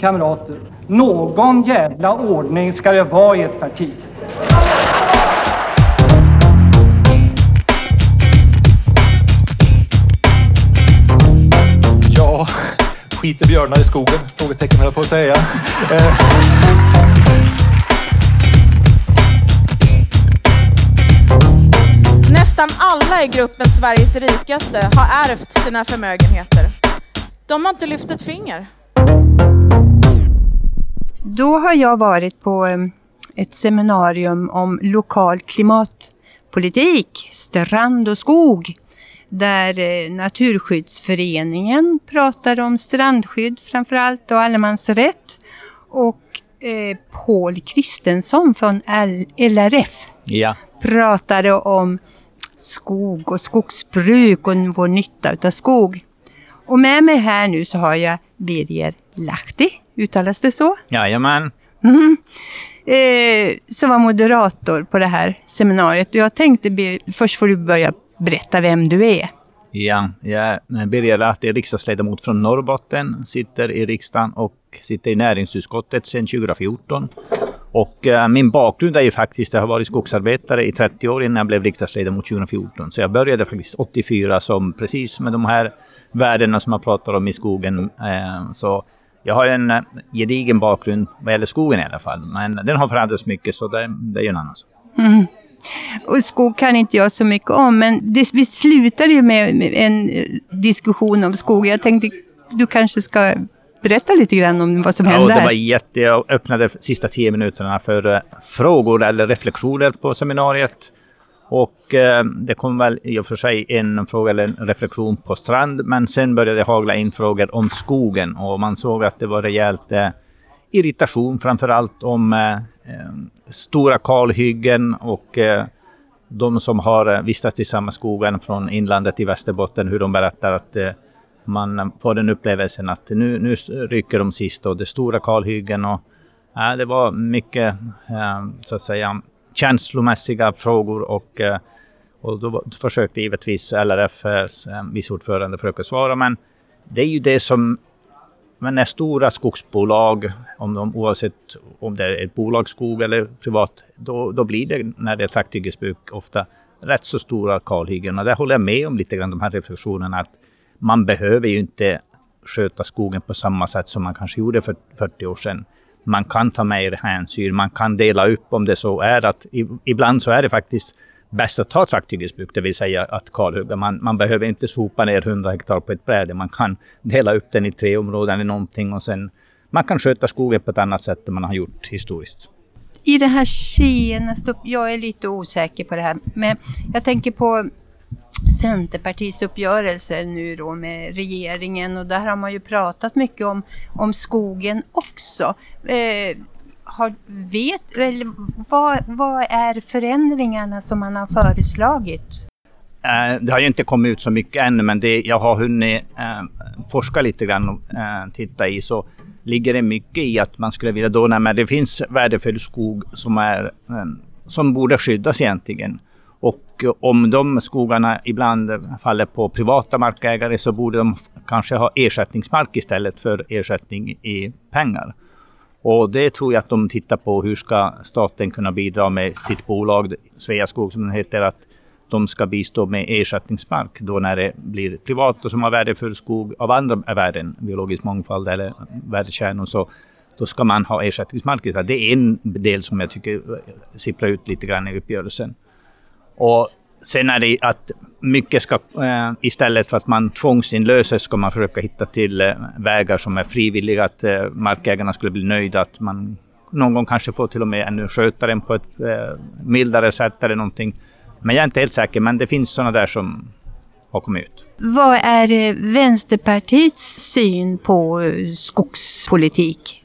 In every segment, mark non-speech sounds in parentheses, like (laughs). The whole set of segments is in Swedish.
Kamrater, någon jävla ordning ska det vara i ett parti. Ja, skiter björnar i skogen? Frågetecken höll jag på att säga. Eh, Nästan alla i gruppen Sveriges rikaste har ärvt sina förmögenheter. De har inte lyft ett finger. Då har jag varit på eh, ett seminarium om lokal klimatpolitik, strand och skog. Där eh, Naturskyddsföreningen pratade om strandskydd framförallt och allemansrätt. Och eh, Paul Kristensson från LRF Ja. pratade om skog och skogsbruk och vår nytta utav skog. Och med mig här nu så har jag Birger Lahti, uttalas det så? Jajamän. Mm. Eh, som var moderator på det här seminariet. Och jag tänkte, Bir- först får du börja berätta vem du är. Ja, jag är Birger Lahti, riksdagsledamot från Norrbotten, sitter i riksdagen och sitter i näringsutskottet sedan 2014. Och eh, min bakgrund är ju faktiskt, jag har varit skogsarbetare i 30 år innan jag blev riksdagsledamot 2014. Så jag började faktiskt 84 som precis med de här värdena som jag pratar om i skogen. Eh, så jag har en eh, gedigen bakgrund vad gäller skogen i alla fall. Men den har förändrats mycket så det, det är ju en annan sak. Mm. Och skog kan inte jag så mycket om, men det, vi slutade ju med en eh, diskussion om skog. Jag tänkte, du kanske ska berätta lite grann om vad som Ja, hände det var jätte... Jag öppnade de sista tio minuterna för eh, frågor eller reflektioner på seminariet. Och eh, det kom väl i och för sig en fråga eller en reflektion på strand, men sen började det hagla in frågor om skogen. Och man såg att det var rejält eh, irritation framför allt om eh, eh, stora kalhyggen och eh, de som har eh, vistats i samma skogen från inlandet i Västerbotten, hur de berättar att man får den upplevelsen att nu, nu rycker de sist och det stora kalhyggen och äh, det var mycket äh, så att säga känslomässiga frågor och, eh, och då försökte givetvis LRFs eh, eh, vice ordförande försöka svara men det är ju det som men när stora skogsbolag, om de, oavsett om det är ett bolagsskog eller privat, då, då blir det när det är trakthyggesbruk ofta rätt så stora kalhyggen. Och där håller jag med om lite grann de här reflektionerna att man behöver ju inte sköta skogen på samma sätt som man kanske gjorde för 40 år sedan. Man kan ta mer hänsyn, man kan dela upp om det så är att i, ibland så är det faktiskt bäst att ta trakthyggesbruk, det vill säga att kalhugga. Man, man behöver inte sopa ner 100 hektar på ett bräde. Man kan dela upp den i tre områden eller någonting och sen man kan sköta skogen på ett annat sätt än man har gjort historiskt. I det här senaste, jag är lite osäker på det här, men jag tänker på Centerpartiets uppgörelse nu då med regeringen och där har man ju pratat mycket om, om skogen också. Eh, har, vet, eller vad, vad är förändringarna som man har föreslagit? Eh, det har ju inte kommit ut så mycket ännu, men det jag har hunnit eh, forska lite grann och eh, titta i så ligger det mycket i att man skulle vilja då, nej, men det finns värdefull skog som, är, eh, som borde skyddas egentligen. Och eh, om de skogarna ibland faller på privata markägare så borde de kanske ha ersättningsmark istället för ersättning i pengar. Och det tror jag att de tittar på. Hur ska staten kunna bidra med sitt bolag, Sveaskog som det heter, att de ska bistå med ersättningsmark då när det blir privat och som har värdefull skog av andra värden, biologisk mångfald eller värdekärnor, så då ska man ha ersättningsmark. istället. Det är en del som jag tycker sipprar ut lite grann i uppgörelsen. Och sen är det att mycket ska, eh, istället för att man tvångsinlöser, ska man försöka hitta till eh, vägar som är frivilliga, att eh, markägarna skulle bli nöjda, att man någon gång kanske får till och med ännu sköta den på ett mildare sätt eller någonting. Men jag är inte helt säker, men det finns sådana där som har kommit ut. Vad är Vänsterpartiets syn på skogspolitik?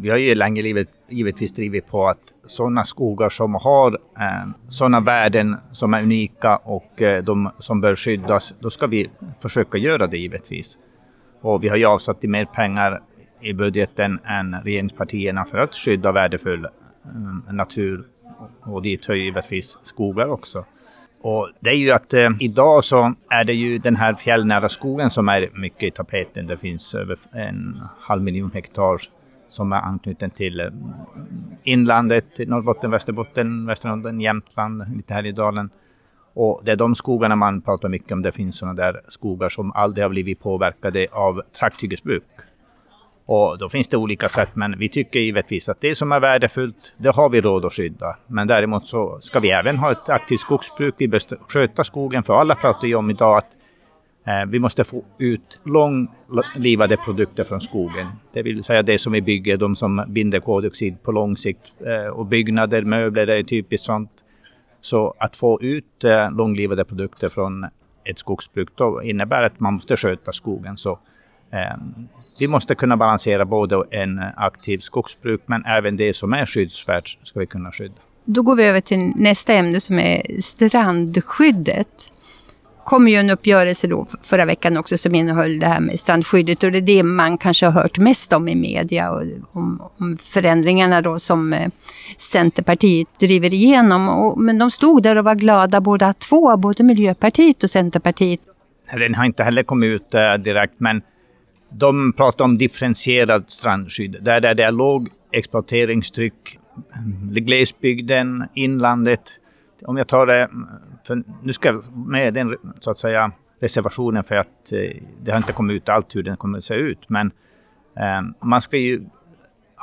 Vi har ju länge livet, givetvis drivit på att sådana skogar som har eh, sådana värden som är unika och eh, de som bör skyddas, då ska vi försöka göra det givetvis. Och vi har ju avsatt mer pengar i budgeten än regeringspartierna för att skydda värdefull eh, natur och dit hör givetvis skogar också. Och det är ju att eh, idag så är det ju den här fjällnära skogen som är mycket i tapeten. Det finns över en halv miljon hektar som är anknuten till eh, inlandet, Norrbotten, Västerbotten, Västernorrland, Jämtland, lite Härjedalen. Och det är de skogarna man pratar mycket om. Det finns sådana där skogar som aldrig har blivit påverkade av trakthyggesbruk. Och då finns det olika sätt, men vi tycker givetvis att det som är värdefullt, det har vi råd att skydda. Men däremot så ska vi även ha ett aktivt skogsbruk. Vi bör sköta skogen, för alla pratar ju om idag att Eh, vi måste få ut långlivade produkter från skogen. Det vill säga det som vi bygger, de som binder koldioxid på lång sikt. Eh, och byggnader, möbler, det är typiskt sånt. Så att få ut eh, långlivade produkter från ett skogsbruk då innebär att man måste sköta skogen. Så ehm, vi måste kunna balansera både en aktiv skogsbruk men även det som är skyddsvärt ska vi kunna skydda. Då går vi över till nästa ämne som är strandskyddet kom ju en uppgörelse då förra veckan också som innehöll det här med strandskyddet och det är det man kanske har hört mest om i media och om, om förändringarna då som eh, Centerpartiet driver igenom. Och, men de stod där och var glada båda två, både Miljöpartiet och Centerpartiet. Den har inte heller kommit ut äh, direkt men de pratar om differentierat strandskydd, där det är låg exploateringstryck, mm, glesbygden, inlandet. Om jag tar det, för nu ska jag med den så att säga reservationen för att eh, det har inte kommit ut allt hur den kommer att se ut. Men eh, man ska ju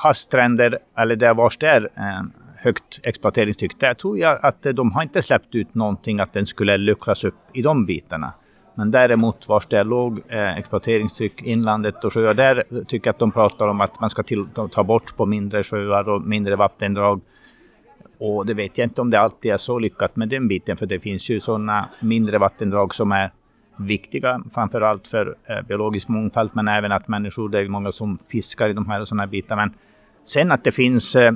ha stränder, eller där vars det är eh, högt exploateringstryck, där tror jag att eh, de har inte släppt ut någonting att den skulle luckras upp i de bitarna. Men däremot vars det är låg eh, exploateringstryck, inlandet och sjöar, där tycker jag att de pratar om att man ska till, ta bort på mindre sjöar och mindre vattendrag. Och det vet jag inte om det alltid är så lyckat med den biten, för det finns ju sådana mindre vattendrag som är viktiga, framför allt för eh, biologisk mångfald, men även att människor, det är många som fiskar i de här och sådana bitar. Men sen att det finns, eh,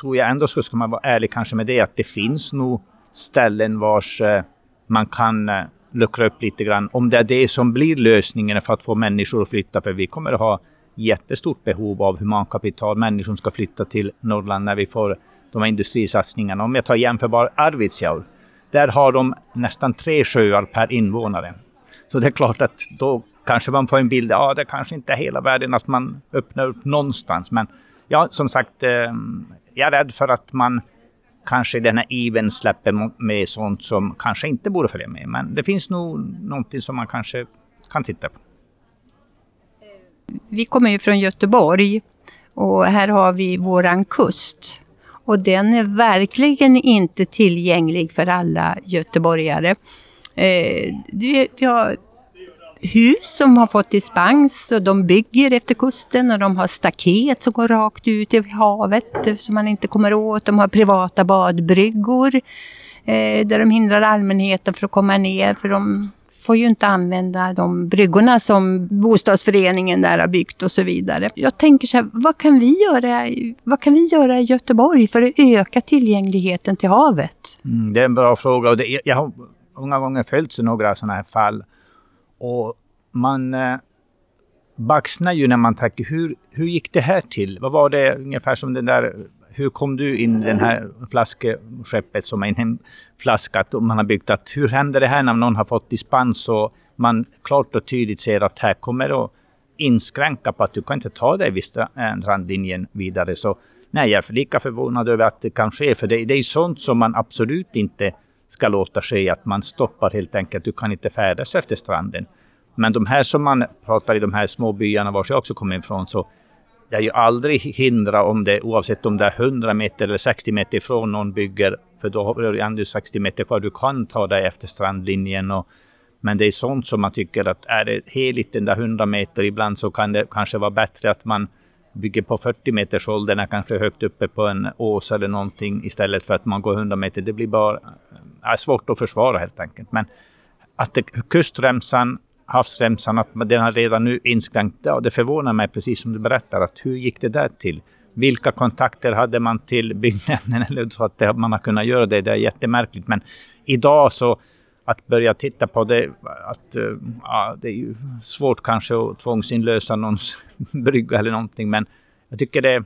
tror jag ändå ska man vara ärlig kanske med det, att det finns nog ställen vars eh, man kan luckra upp lite grann. Om det är det som blir lösningen för att få människor att flytta. För vi kommer att ha jättestort behov av humankapital. Människor som ska flytta till Norrland när vi får de här industrisatsningarna. Om jag tar jämförbar Arvidsjaur. Där har de nästan tre sjöar per invånare. Så det är klart att då kanske man får en bild, ja det kanske inte är hela världen att man öppnar upp någonstans. Men ja, som sagt, eh, jag är rädd för att man kanske den här iven släpper med sånt som kanske inte borde följa med. Men det finns nog någonting som man kanske kan titta på. Vi kommer ju från Göteborg och här har vi våran kust. Och den är verkligen inte tillgänglig för alla göteborgare. Eh, vi har hus som har fått dispens och de bygger efter kusten och de har staket som går rakt ut i havet som man inte kommer åt. De har privata badbryggor eh, där de hindrar allmänheten för att komma ner för de får ju inte använda de bryggorna som bostadsföreningen där har byggt och så vidare. Jag tänker så här, vad kan vi göra, vad kan vi göra i Göteborg för att öka tillgängligheten till havet? Mm, det är en bra fråga och det, jag har många gånger följt några sådana här fall och man eh, baxnar ju när man tänker, hur, hur gick det här till? Vad var det ungefär som den där, hur kom du in i det här flaskskeppet som är en flaska, att man har byggt, att hur händer det här när någon har fått dispens och man klart och tydligt ser att här kommer att inskränka på att du kan inte ta dig vid eh, strandlinjen vidare. Så nej, jag är lika förvånad över att det kan ske, för det, det är sånt som man absolut inte ska låta ske, att man stoppar helt enkelt. Du kan inte färdas efter stranden. Men de här som man pratar i de här små byarna var jag också kommer ifrån, så det är ju aldrig hindra om det, oavsett om det är 100 meter eller 60 meter ifrån någon bygger, för då har du ändå 60 meter kvar. Du kan ta dig efter strandlinjen. Och, men det är sånt som man tycker att är det heligt den där 100 meter, ibland så kan det kanske vara bättre att man bygger på 40 meters åldern, kanske högt uppe på en ås eller någonting istället för att man går 100 meter. Det blir bara är svårt att försvara helt enkelt. Men att det, kustremsan, havsremsan, att den har redan nu inskränkt, ja, det förvånar mig precis som du berättar, att hur gick det där till? Vilka kontakter hade man till byggnämnden (laughs) eller så att man har kunnat göra det? Det är jättemärkligt. Men idag så att börja titta på det, att eh, ja, det är ju svårt kanske att tvångsinlösa någons (laughs) brygga eller någonting. Men jag tycker det,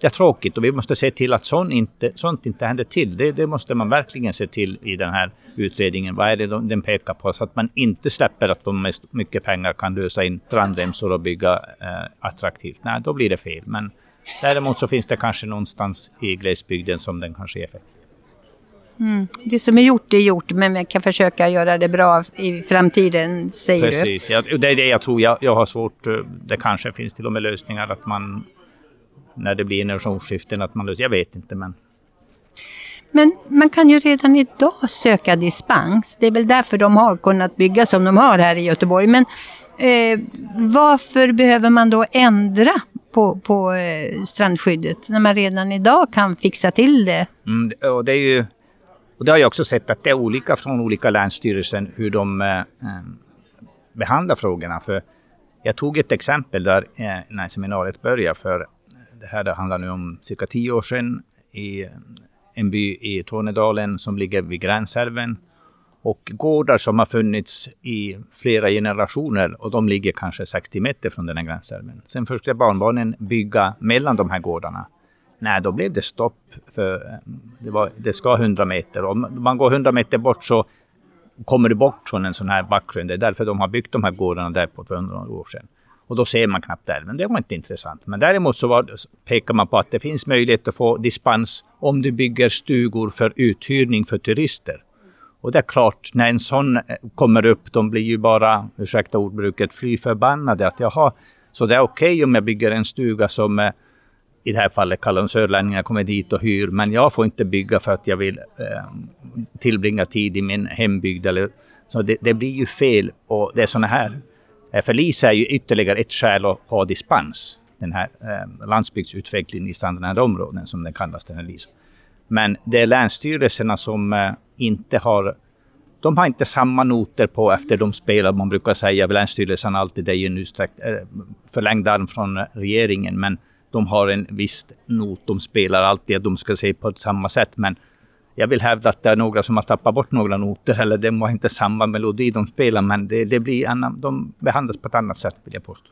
det är tråkigt och vi måste se till att sånt inte, sånt inte händer till. Det, det måste man verkligen se till i den här utredningen. Vad är det de, den pekar på? Så att man inte släpper att de med mycket pengar kan lösa in strandremsor och bygga eh, attraktivt. Nej, då blir det fel. Men däremot så finns det kanske någonstans i glesbygden som den kanske är fel. Mm. Det som är gjort är gjort, men man kan försöka göra det bra i framtiden, säger Precis. du? Precis, det är det jag tror. Jag, jag har svårt. Eh, det kanske finns till och med lösningar att man när det blir generationsskiften att man. Jag vet inte, men men man kan ju redan idag söka dispens. Det är väl därför de har kunnat bygga som de har här i Göteborg. Men eh, varför behöver man då ändra på, på eh, strandskyddet när man redan idag kan fixa till det? Mm, och det är ju och det har jag också sett att det är olika från olika länsstyrelser hur de eh, eh, behandlar frågorna. För jag tog ett exempel där eh, när seminariet började. För det här handlar nu om cirka tio år sedan i en by i Tornedalen som ligger vid gränsälven. Och gårdar som har funnits i flera generationer och de ligger kanske 60 meter från den här gränsälven. Sen försökte barnbarnen bygga mellan de här gårdarna. Nej, då blev det stopp. För eh, det, var, det ska 100 meter. Om man går 100 meter bort så kommer du bort från en sån här bakgrund. Det är därför de har byggt de här gårdarna där på 200 år sedan. Och då ser man knappt älven. Det var inte intressant. Men däremot så var, pekar man på att det finns möjlighet att få dispens om du bygger stugor för uthyrning för turister. Och det är klart, när en sån eh, kommer upp, de blir ju bara, ursäkta ordbruket, fly förbannade. Att jaha, så det är okej okay om jag bygger en stuga som eh, i det här fallet kallar de sörlänningar kommer dit och hyr, men jag får inte bygga för att jag vill eh, tillbringa tid i min hembygd. Eller, så det, det blir ju fel och det är sådana här Eh, för LIS är ju ytterligare ett skäl att ha dispens. Den här eh, landsbygdsutvecklingen i strandnära områden som den kallas, den här LIS. Men det är länsstyrelserna som eh, inte har de har inte samma noter på efter de spelar. Man brukar säga länsstyrelsen alltid, det är ju en utsträckt, eh, förlängd arm från regeringen, men de har en viss not. De spelar alltid att de ska se på samma sätt, men jag vill hävda att det är några som har tappat bort några noter eller det var inte samma melodi de spelar men det, det blir annan, de behandlas på ett annat sätt vill jag påstå.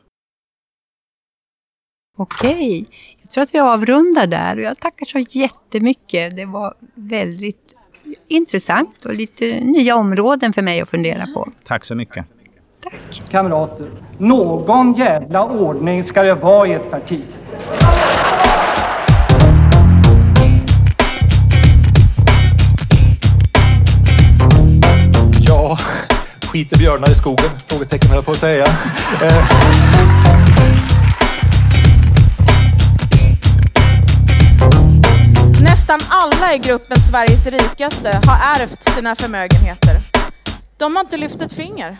Okej, jag tror att vi avrundar där och jag tackar så jättemycket. Det var väldigt intressant och lite nya områden för mig att fundera på. Tack så mycket. Tack. Kamrater, någon jävla ordning ska det vara i ett parti. Skiter björnar i skogen? Frågetecken höll jag på att säga. Eh. Nästan alla i gruppen Sveriges rikaste har ärvt sina förmögenheter. De har inte lyft ett finger.